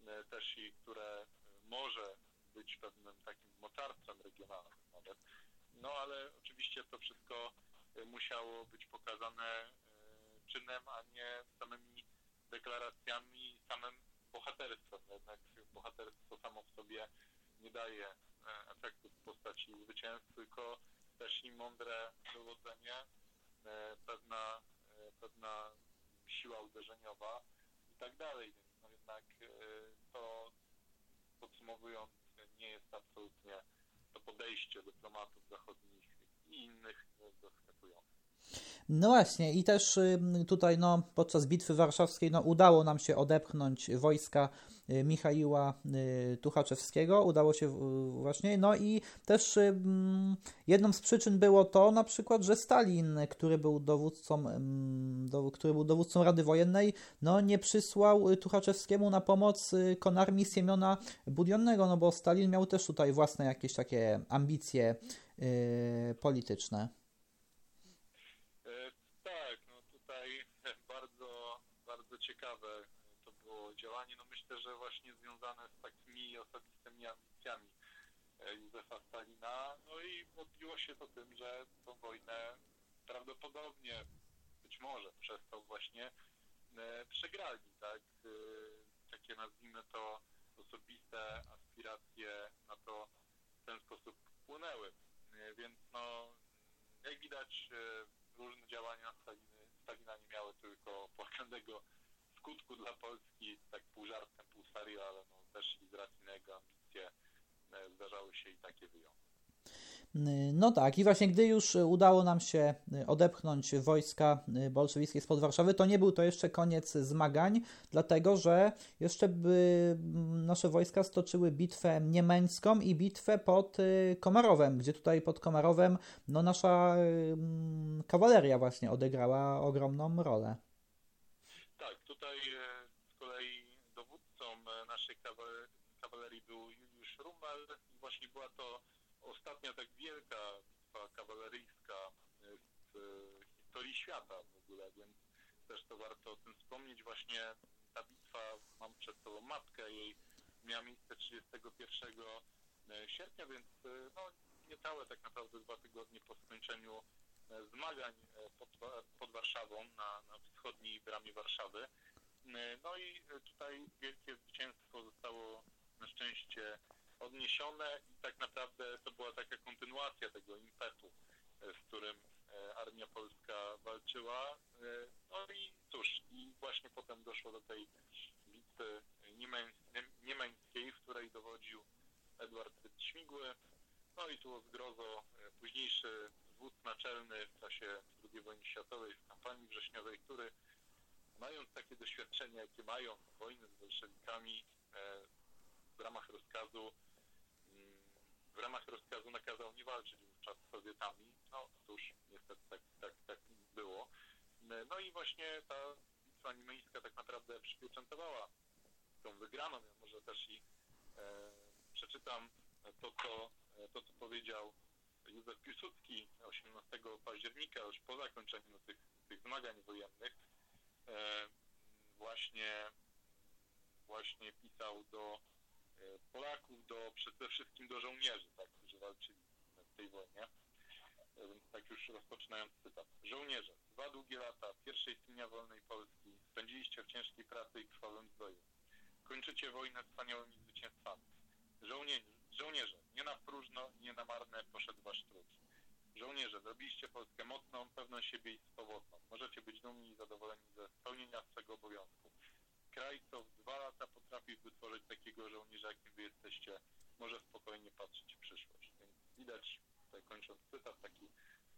Speaker 2: e, też i które może być pewnym takim mocarstwem regionalnym nawet. No ale oczywiście to wszystko musiało być pokazane czynem, a nie samymi deklaracjami, samym bohaterstwem. Jednak bohaterstwo samo w sobie nie daje e, efektu w postaci zwycięstw, tylko też i mądre dowodzenie, e, pewna, pewna siła uderzeniowa i tak dalej. Więc no jednak to podsumowując nie jest absolutnie to podejście dyplomatów zachodnich i innych zaskakujące.
Speaker 1: No właśnie, i też tutaj no, podczas bitwy warszawskiej no, udało nam się odepchnąć wojska y, Michaiła y, Tuchaczewskiego, udało się właśnie, no i też jedną z przyczyn było to na przykład, że Stalin, który był dowódcą, który był dowódcą Rady Wojennej, no nie przysłał Tuchaczewskiemu na pomoc y, konarmii Siemiona Budionnego, no bo Stalin miał też tutaj własne jakieś takie ambicje polityczne.
Speaker 2: Ciekawe to było działanie. No myślę, że właśnie związane z takimi osobistymi ambicjami e, Józefa Stalina. No i odbiło się to tym, że tą wojnę prawdopodobnie, być może przez to właśnie e, przegrali, tak? E, takie nazwijmy to osobiste aspiracje na to w ten sposób płynęły. Więc no, jak widać, różne działania Staliny, Stalina nie miały tylko płakanego skutku dla Polski, tak pół żartem, pół serio, ale no też i z racji na jego ambicje e, zdarzały się i takie wyjątki.
Speaker 1: No tak, i właśnie gdy już udało nam się odepchnąć wojska bolszewickie spod Warszawy, to nie był to jeszcze koniec zmagań, dlatego że jeszcze by nasze wojska stoczyły bitwę niemiecką i bitwę pod Komarowem, gdzie tutaj pod Komarowem no, nasza kawaleria właśnie odegrała ogromną rolę.
Speaker 2: Właśnie była to ostatnia tak wielka bitwa kawaleryjska w historii świata w ogóle, więc też to warto o tym wspomnieć. Właśnie ta bitwa, mam przed sobą mapkę jej, miała miejsce 31 e, sierpnia, więc e, no, niecałe tak naprawdę dwa tygodnie po skończeniu e, zmagań pod, pod Warszawą, na, na wschodniej bramie Warszawy. No i tutaj wielkie zwycięstwo zostało na szczęście odniesione i tak naprawdę to była taka kontynuacja tego impetu, z którym e, armia polska walczyła. E, no i cóż, i właśnie potem doszło do tej bitwy niemeńskiej, w której dowodził Edward Śmigły. No i tu o zgrozo późniejszy wódz naczelny w czasie II wojny światowej, w kampanii wrześniowej, który mając takie doświadczenia, jakie mają wojny z bolszewikami w ramach rozkazu w ramach rozkazu nakazał nie walczyć wówczas z Sowietami. No cóż, niestety tak, tak, tak było. No i właśnie ta bitwa niemiecka tak naprawdę przypieczętowała tą wygraną. Ja może też i e, przeczytam to co, to, co powiedział Józef Piłsudski 18 października, już po zakończeniu tych, tych zmagań wojennych. E, właśnie, właśnie pisał do E, Polaków do, przede wszystkim do żołnierzy, tak, którzy walczyli w tej wojnie. E, więc tak już rozpoczynając cytat. Żołnierze, dwa długie lata pierwszej dnia wolnej Polski spędziliście w ciężkiej pracy i krwawym zdoju. Kończycie wojnę wspaniałymi zwycięstwami. Żołnierze, żołnierze, nie na próżno, nie na marne poszedł wasz trud. Żołnierze, zrobiliście Polskę mocną, pewną siebie i swobodną. Możecie być dumni i zadowoleni ze spełnienia swego obowiązku kraj, co w dwa lata potrafi wytworzyć takiego żołnierza, jakim wy jesteście, może spokojnie patrzeć w przyszłość. Więc widać, tutaj kończąc cytat, taki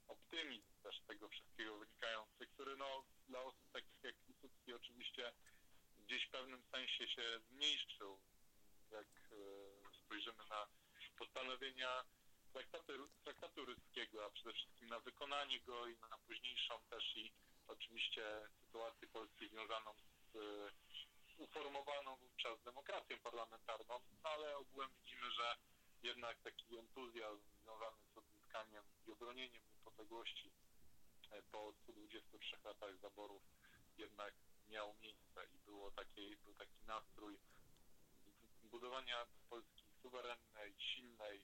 Speaker 2: optymizm też tego wszystkiego wynikający, który no dla osób takich jak Piłsudski oczywiście gdzieś w pewnym sensie się zmniejszył, jak e, spojrzymy na postanowienia traktatu, traktatu ryskiego, a przede wszystkim na wykonanie go i na późniejszą też i oczywiście sytuację Polski związaną z uformowaną wówczas demokrację parlamentarną, ale ogółem widzimy, że jednak taki entuzjazm związany z odzyskaniem i obronieniem niepodległości e, po 123 latach zaborów jednak miał miejsce i było taki, był taki nastrój budowania suwerennej, silnej,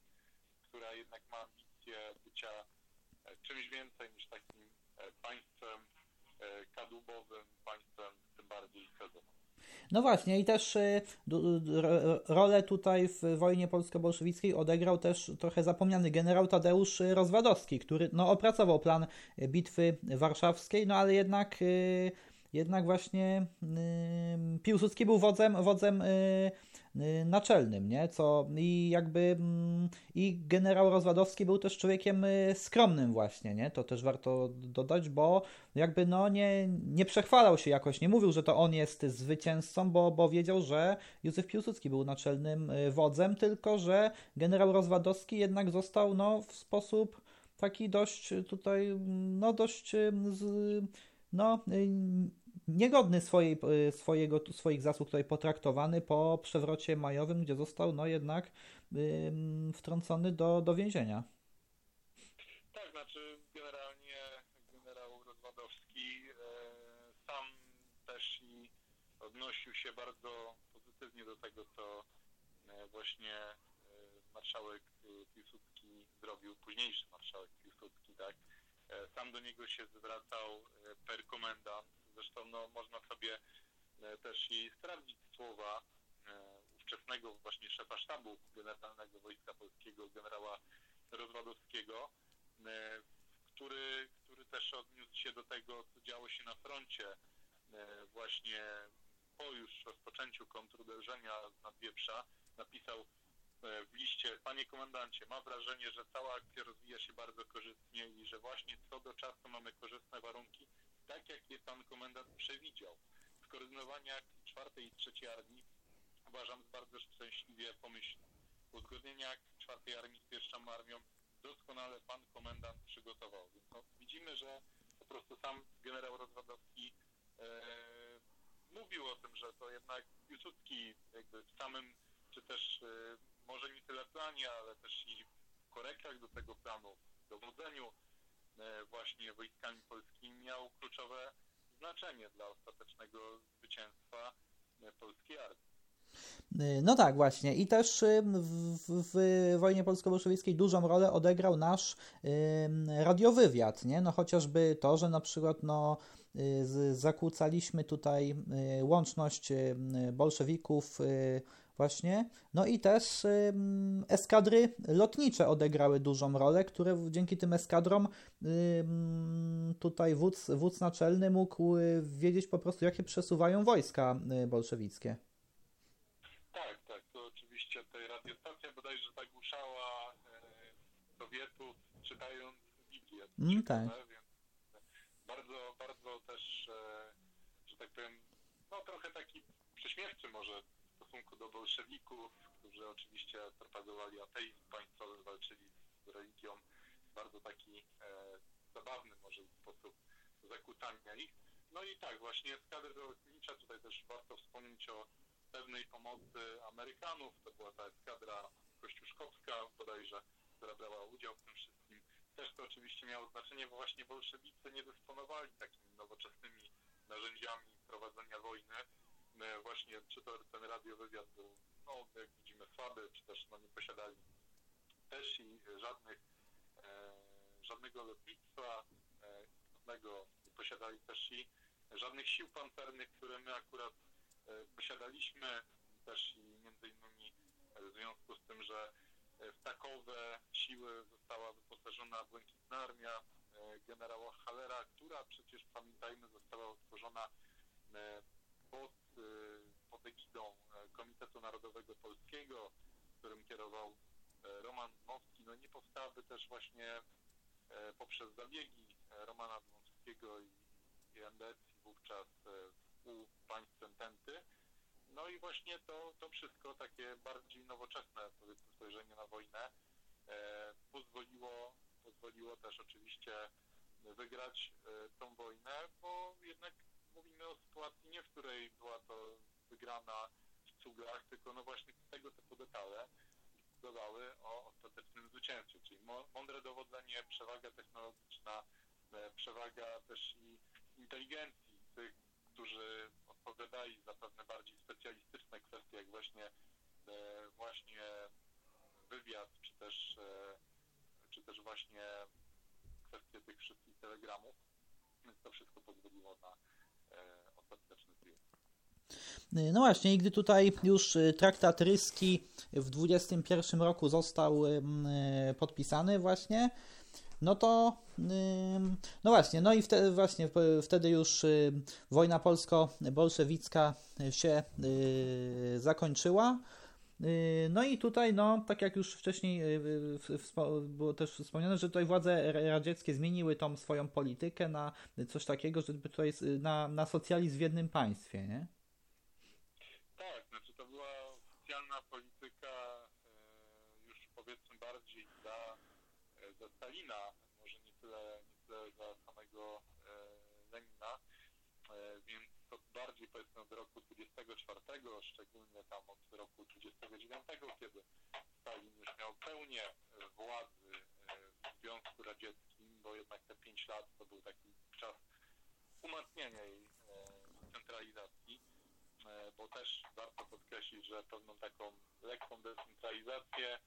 Speaker 2: która jednak ma ambicje bycia e, czymś więcej niż takim e, państwem kadłubowym, państwem tym bardziej sezonowym.
Speaker 1: No właśnie, i też rolę tutaj w wojnie polsko-bolszewickiej odegrał też trochę zapomniany generał Tadeusz Rozwadowski, który no, opracował plan bitwy warszawskiej, no ale jednak, jednak właśnie y, Piłsudski był wodzem, wodzem Y, naczelnym, nie? Co i jakby i generał Rozwadowski był też człowiekiem y, skromnym właśnie, nie? To też warto dodać, bo jakby no nie, nie przechwalał się jakoś, nie mówił, że to on jest zwycięzcą, bo, bo wiedział, że Józef Piłsudski był naczelnym y, wodzem, tylko że generał Rozwadowski jednak został no w sposób taki dość tutaj, no dość z, no niegodny swojej, e, swojego, swoich zasług tutaj potraktowany po przewrocie majowym, gdzie został no jednak wtrącony do, do więzienia.
Speaker 2: Tak, znaczy generalnie generał Rozwadowski e, sam też i odnosił się bardzo pozytywnie do tego, co e, właśnie e, marszałek Piłsudski zrobił, późniejszy marszałek Piłsudski, tak. Sam do niego się zwracał per komendant, Zresztą no, można sobie e, też i sprawdzić słowa e, ówczesnego właśnie szefa sztabu generalnego Wojska Polskiego, generała Rozwadowskiego, e, który, który też odniósł się do tego, co działo się na froncie właśnie po już rozpoczęciu kontruderzenia z Nadwieprza. Napisał w liście, panie komendancie, mam wrażenie, że cała akcja rozwija się bardzo korzystnie i że właśnie co do czasu mamy korzystne warunki tak jak je pan komendant przewidział. Skoordynowanie akcji czwartej i trzeciej armii uważam bardzo szczęśliwie pomyślne. Uzgodnienie akcji czwartej armii z pierwszą armią doskonale pan komendant przygotował. Więc no, widzimy, że po prostu sam generał Rozwadowski e, mówił o tym, że to jednak Piłsudski jakby w samym, czy też e, może nie tyle planie, ale też i w korektach do tego planu, dowodzeniu właśnie wojskami polskimi miał kluczowe znaczenie dla ostatecznego zwycięstwa e, polskiej armii.
Speaker 1: E, no tak, właśnie. I też w, w wojnie polsko-bolszewickiej dużą rolę odegrał nasz radiowywiad, nie? No chociażby to, że na przykład no, zakłócaliśmy tutaj łączność bolszewików Właśnie. No i też ym, eskadry lotnicze odegrały dużą rolę, które dzięki tym eskadrom ym, tutaj wódz, wódz naczelny mógł y, wiedzieć po prostu, jakie przesuwają wojska y, bolszewickie.
Speaker 2: Tak, tak, to oczywiście tej radiostacja bodajże zagłuszała e, Sowietów czytając Biblię.
Speaker 1: Mm, tak.
Speaker 2: Więc bardzo, bardzo też, e, że tak powiem, no trochę taki prześmiewczy może stosunku do bolszewików, którzy oczywiście propagowali ateizm państwowy, walczyli z religią, bardzo taki e, zabawny może sposób zakłócania ich. No i tak, właśnie eskadry lotnicze, tutaj też warto wspomnieć o pewnej pomocy Amerykanów, to była ta eskadra kościuszkowska bodajże, która brała udział w tym wszystkim. Też to oczywiście miało znaczenie, bo właśnie bolszewicy nie dysponowali takimi nowoczesnymi narzędziami prowadzenia wojny. My właśnie, czy to ten radiowywiad był, no jak widzimy, słaby, czy też no, nie posiadali też i żadnych, e, żadnego lotnictwa, e, nie posiadali też i żadnych sił pancernych, które my akurat e, posiadaliśmy, też i między innymi w związku z tym, że w takowe siły została wyposażona Błękitna Armia generała Halera, która przecież pamiętajmy została utworzona pod, pod egidą Komitetu Narodowego Polskiego, którym kierował Roman Dmowski. No nie powstałaby też właśnie poprzez zabiegi Romana Dmowskiego i, i wówczas u państw Ententy. No i właśnie to, to wszystko, takie bardziej nowoczesne powiedzmy spojrzenie na wojnę e, pozwoliło, pozwoliło też oczywiście wygrać e, tą wojnę, bo jednak mówimy o sytuacji nie, w której była to wygrana w cugach, tylko no właśnie tego typu detale decydowały o ostatecznym zwycięstwie, czyli mądre dowodzenie, przewaga technologiczna, e, przewaga też i inteligencji tych, którzy odpowiadali za pewne bardziej specjalistyczne kwestie, jak właśnie, e, właśnie wywiad, czy też, e, czy też właśnie kwestie tych wszystkich telegramów. Więc to wszystko pozwoliło na triumf.
Speaker 1: No właśnie, i gdy tutaj już traktat ryski w 21 roku został podpisany właśnie, no to no właśnie, no i wtedy właśnie wtedy już wojna polsko-bolszewicka się zakończyła. No i tutaj, no, tak jak już wcześniej było też wspomniane, że tutaj władze radzieckie zmieniły tą swoją politykę na coś takiego, żeby tutaj na, na socjalizm w jednym państwie, nie?
Speaker 2: Tak, znaczy to była socjalna polityka już powiedzmy bardziej dla, dla Stalina, tyle, nie tyle dla samego e, Lenina, e, to bardziej powiedzmy od roku 24, szczególnie tam od roku 29, kiedy Stalin już miał pełnię władzy e, w Związku Radzieckim, bo jednak te 5 lat to był taki czas umacniania jej centralizacji, bo też warto podkreślić, że pewną taką lekką decentralizację,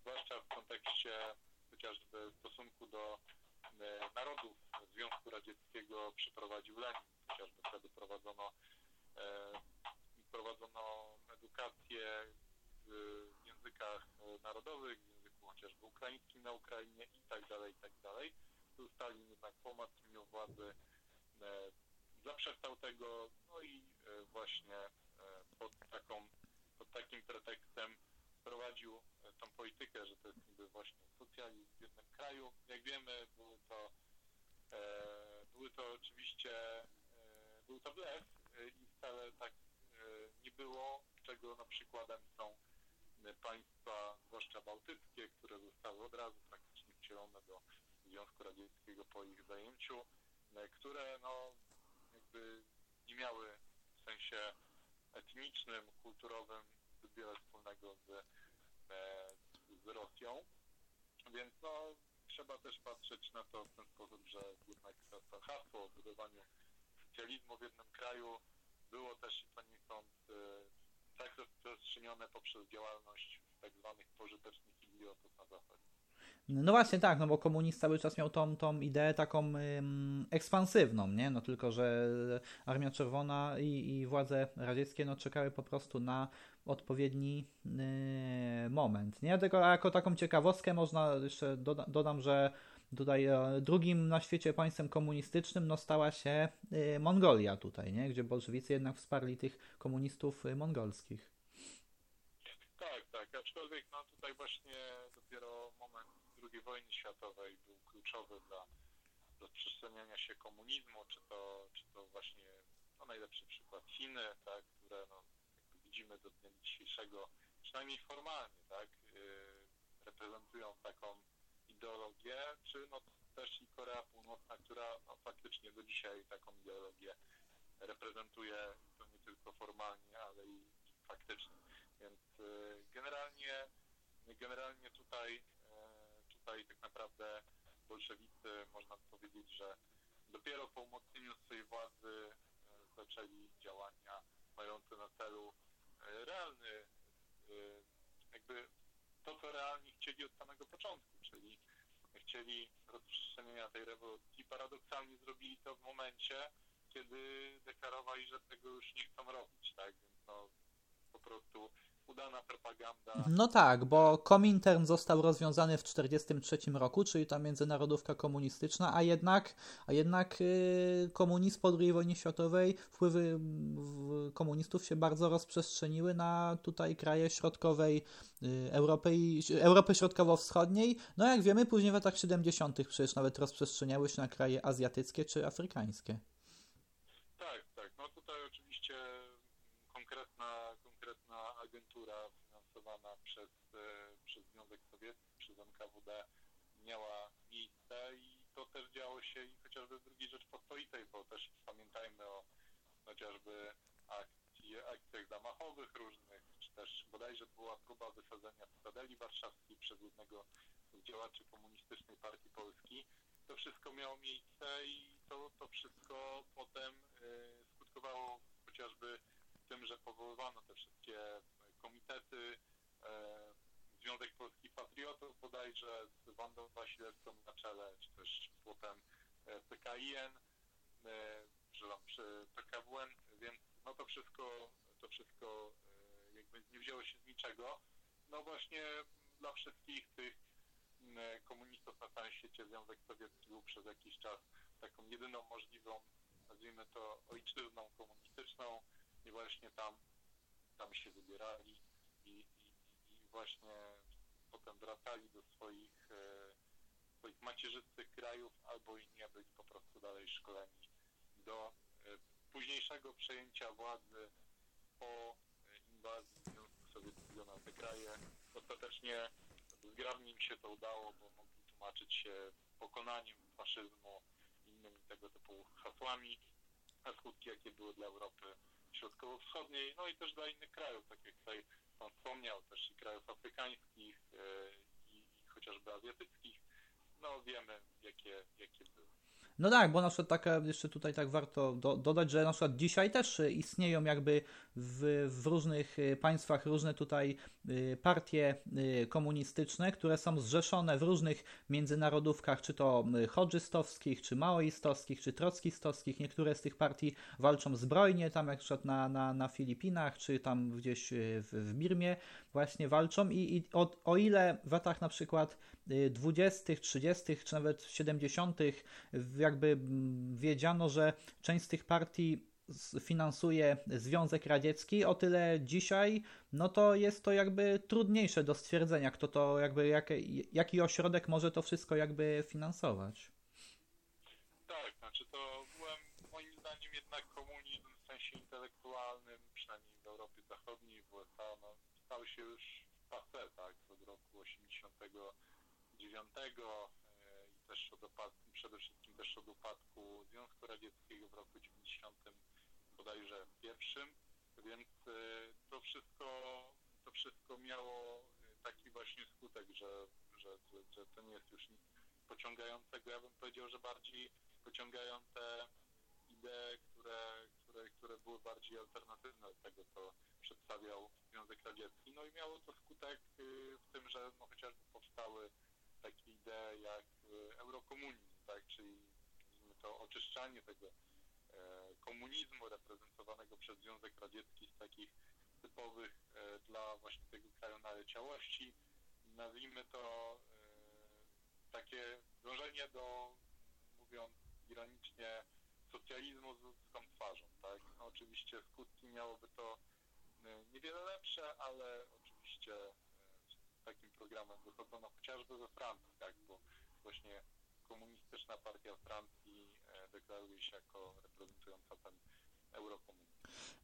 Speaker 2: zwłaszcza w kontekście chociażby stosunku do E, narodów Związku Radzieckiego przeprowadził Lenin. Chociażby wtedy prowadzono, e, prowadzono edukację w językach narodowych, w języku chociażby ukraińskim na Ukrainie i tak dalej, i tak dalej. Tu Stalin jednak po umacnieniu władzy e, zaprzestał tego, no i właśnie pod, taką, pod takim pretekstem prowadził tą politykę, że to jest niby właśnie socjalizm w jednym kraju. Jak wiemy, e, były to oczywiście, e, był to blef e, i wcale tak e, nie było, czego no, przykładem są e, państwa, zwłaszcza bałtyckie, które zostały od razu praktycznie wcielone do Związku Radzieckiego po ich zajęciu, e, które no, jakby nie miały w sensie etnicznym, kulturowym wiele wspólnego z z Rosją, więc no, trzeba też patrzeć na to w ten sposób, że jednak to, hasło o budowaniu socjalizmu w jednym kraju było też poniekąd e, tak rozprzestrzenione poprzez działalność tak zwanych pożytecznych idiotów na zachodzie.
Speaker 1: No właśnie tak, no bo komunizm cały czas miał tą, tą ideę taką ym, ekspansywną, nie? No tylko, że Armia Czerwona i, i władze radzieckie no, czekały po prostu na odpowiedni yy, moment, nie? Tylko jako taką ciekawostkę można jeszcze doda dodam, że tutaj e, drugim na świecie państwem komunistycznym no, stała się yy, Mongolia tutaj, nie? Gdzie bolszewicy jednak wsparli tych komunistów mongolskich.
Speaker 2: Tak, tak, aczkolwiek no tutaj właśnie dopiero moment II wojny światowej był kluczowy dla rozprzestrzeniania się komunizmu, czy to, czy to właśnie no, najlepszy przykład Chiny, tak, które no, widzimy do dnia dzisiejszego, przynajmniej formalnie, tak, yy, reprezentują taką ideologię, czy no też i Korea Północna, która no, faktycznie do dzisiaj taką ideologię reprezentuje, to nie tylko formalnie, ale i faktycznie. Więc yy, generalnie, generalnie tutaj, yy, tutaj tak naprawdę bolszewicy, można powiedzieć, że dopiero po umocnieniu swojej władzy zaczęli działania mające na celu realny, jakby to, co realnie chcieli od samego początku, czyli chcieli rozprzestrzenienia tej rewolucji. Paradoksalnie zrobili to w momencie, kiedy deklarowali, że tego już nie chcą robić, tak? Więc no, po prostu udana propaganda.
Speaker 1: No tak, bo Komintern został rozwiązany w 1943 roku, czyli ta międzynarodówka komunistyczna, a jednak, a jednak yy, komunizm po II wojnie światowej, wpływy komunistów się bardzo rozprzestrzeniły na tutaj kraje środkowej yy, Europy, Europy Środkowo-Wschodniej. No jak wiemy, później w latach 70. przecież nawet rozprzestrzeniały się na kraje azjatyckie czy afrykańskie.
Speaker 2: Agentura finansowana przez, e, przez Związek Sowiecki, przez NKWD miała miejsce i to też działo się i chociażby w II Rzeczpospolitej, bo też pamiętajmy o chociażby akcji, akcjach zamachowych różnych, czy też bodajże była próba wysadzenia Cytadeli Warszawskiej przez jednego z działaczy Komunistycznej Partii Polski. To wszystko miało miejsce i to, to wszystko potem y, skutkowało chociażby tym, że powoływano te wszystkie komitety, e, Związek Polskich Patriotów bodajże z Wandą Wasilewską na czele, czy też potem e, PKIN, e, przepraszam, przy PKWN, więc no to wszystko, to wszystko jakby nie wzięło się z niczego. No właśnie dla wszystkich tych komunistów na całym świecie Związek Sowiecki był przez jakiś czas taką jedyną możliwą, nazwijmy to ojczyzną komunistyczną i właśnie tam tam się wybierali i, i, i właśnie potem wracali do swoich, e, swoich macierzystych krajów albo i nie byli po prostu dalej szkoleni do e, późniejszego przejęcia władzy po inwazji Związku Sowieckiego na te kraje. Ostatecznie zgrabnie im się to udało, bo mogli tłumaczyć się pokonaniem faszyzmu innymi tego typu hasłami, a skutki jakie były dla Europy środkowo-wschodniej, no i też dla innych krajów, tak jak tutaj Pan wspomniał, też i krajów afrykańskich e, i, i chociażby azjatyckich, no wiemy, jakie, jakie były.
Speaker 1: No tak, bo na przykład taka, jeszcze tutaj tak warto do, dodać, że na przykład dzisiaj też istnieją jakby w, w różnych y, państwach różne tutaj y, partie y, komunistyczne, które są zrzeszone w różnych międzynarodówkach, czy to chodżystowskich, czy maoistowskich, czy trockistowskich. Niektóre z tych partii walczą zbrojnie, tam jak przykład na, na, na Filipinach, czy tam gdzieś w, w Birmie właśnie walczą i, i o, o ile w latach na przykład 20., 30., czy nawet 70., jakby wiedziano, że część z tych partii finansuje Związek Radziecki, o tyle dzisiaj, no to jest to jakby trudniejsze do stwierdzenia, kto to jakby, jak, jaki ośrodek może to wszystko jakby finansować.
Speaker 2: Tak, znaczy to byłem moim zdaniem jednak komunizm w sensie intelektualnym, przynajmniej w Europie Zachodniej, w USA, no, stał się już passé, tak, od roku 89 e, i też od upadku, przede wszystkim też od upadku Związku Radzieckiego w roku 90 bodajże pierwszym, więc e, to wszystko, to wszystko miało taki właśnie skutek, że, że, że, że to nie jest już nic pociągającego. Ja bym powiedział, że bardziej pociągające idee, które, które, które były bardziej alternatywne do tego, co przedstawiał Związek Radziecki. No i miało to skutek y, w tym, że no, chociażby powstały takie idee jak e, eurokomunizm, tak, czyli to oczyszczanie tego e, komunizmu reprezentowanego przez Związek Radziecki z takich typowych e, dla właśnie tego kraju naleciałości. Nazwijmy to takie dążenie do, mówiąc ironicznie, socjalizmu z ludzką twarzą, tak? No, oczywiście skutki miałoby to niewiele lepsze, ale oczywiście takim programem wychodzono chociażby we Francji, tak? Bo właśnie komunistyczna partia Francji e, deklaruje się jako reprezentująca ten eurokomunizm.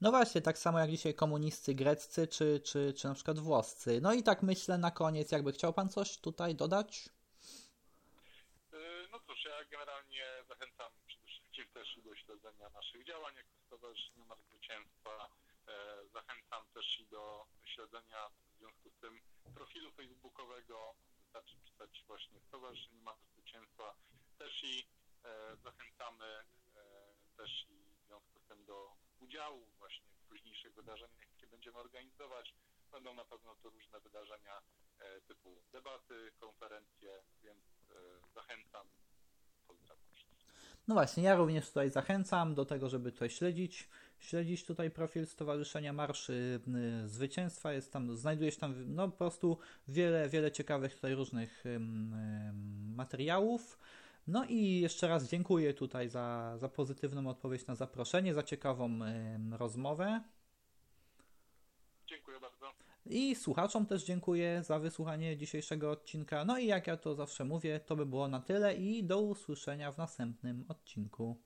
Speaker 1: No właśnie, tak samo jak dzisiaj komunisty greccy, czy, czy, czy na przykład włoscy. No i tak myślę na koniec, jakby chciał Pan coś tutaj dodać?
Speaker 2: E, no cóż, ja generalnie zachęcam przede wszystkim też do śledzenia naszych działań jako Stowarzyszenia Mark Zwycięstwa. E, zachęcam też i do śledzenia w związku z tym profilu facebookowego wystarczy pisać właśnie Stowarzyszenie Mark Zwycięstwa. Też i e, zachęcamy e, też i w związku z tym do udziału właśnie w późniejszych wydarzeniach, jakie będziemy organizować. Będą na pewno to różne wydarzenia e, typu debaty, konferencje, więc e, zachęcam. Pozdrawiam.
Speaker 1: No właśnie, ja również tutaj zachęcam do tego, żeby tutaj śledzić, śledzić tutaj profil Stowarzyszenia Marszy y, Zwycięstwa. Jest tam, znajdujesz tam no, po prostu wiele, wiele ciekawych tutaj różnych materiałów. No i jeszcze raz dziękuję tutaj za, za pozytywną odpowiedź na zaproszenie, za ciekawą rozmowę.
Speaker 2: Dziękuję bardzo.
Speaker 1: I słuchaczom też dziękuję za wysłuchanie dzisiejszego odcinka. No i jak ja to zawsze mówię, to by było na tyle i do usłyszenia w następnym odcinku.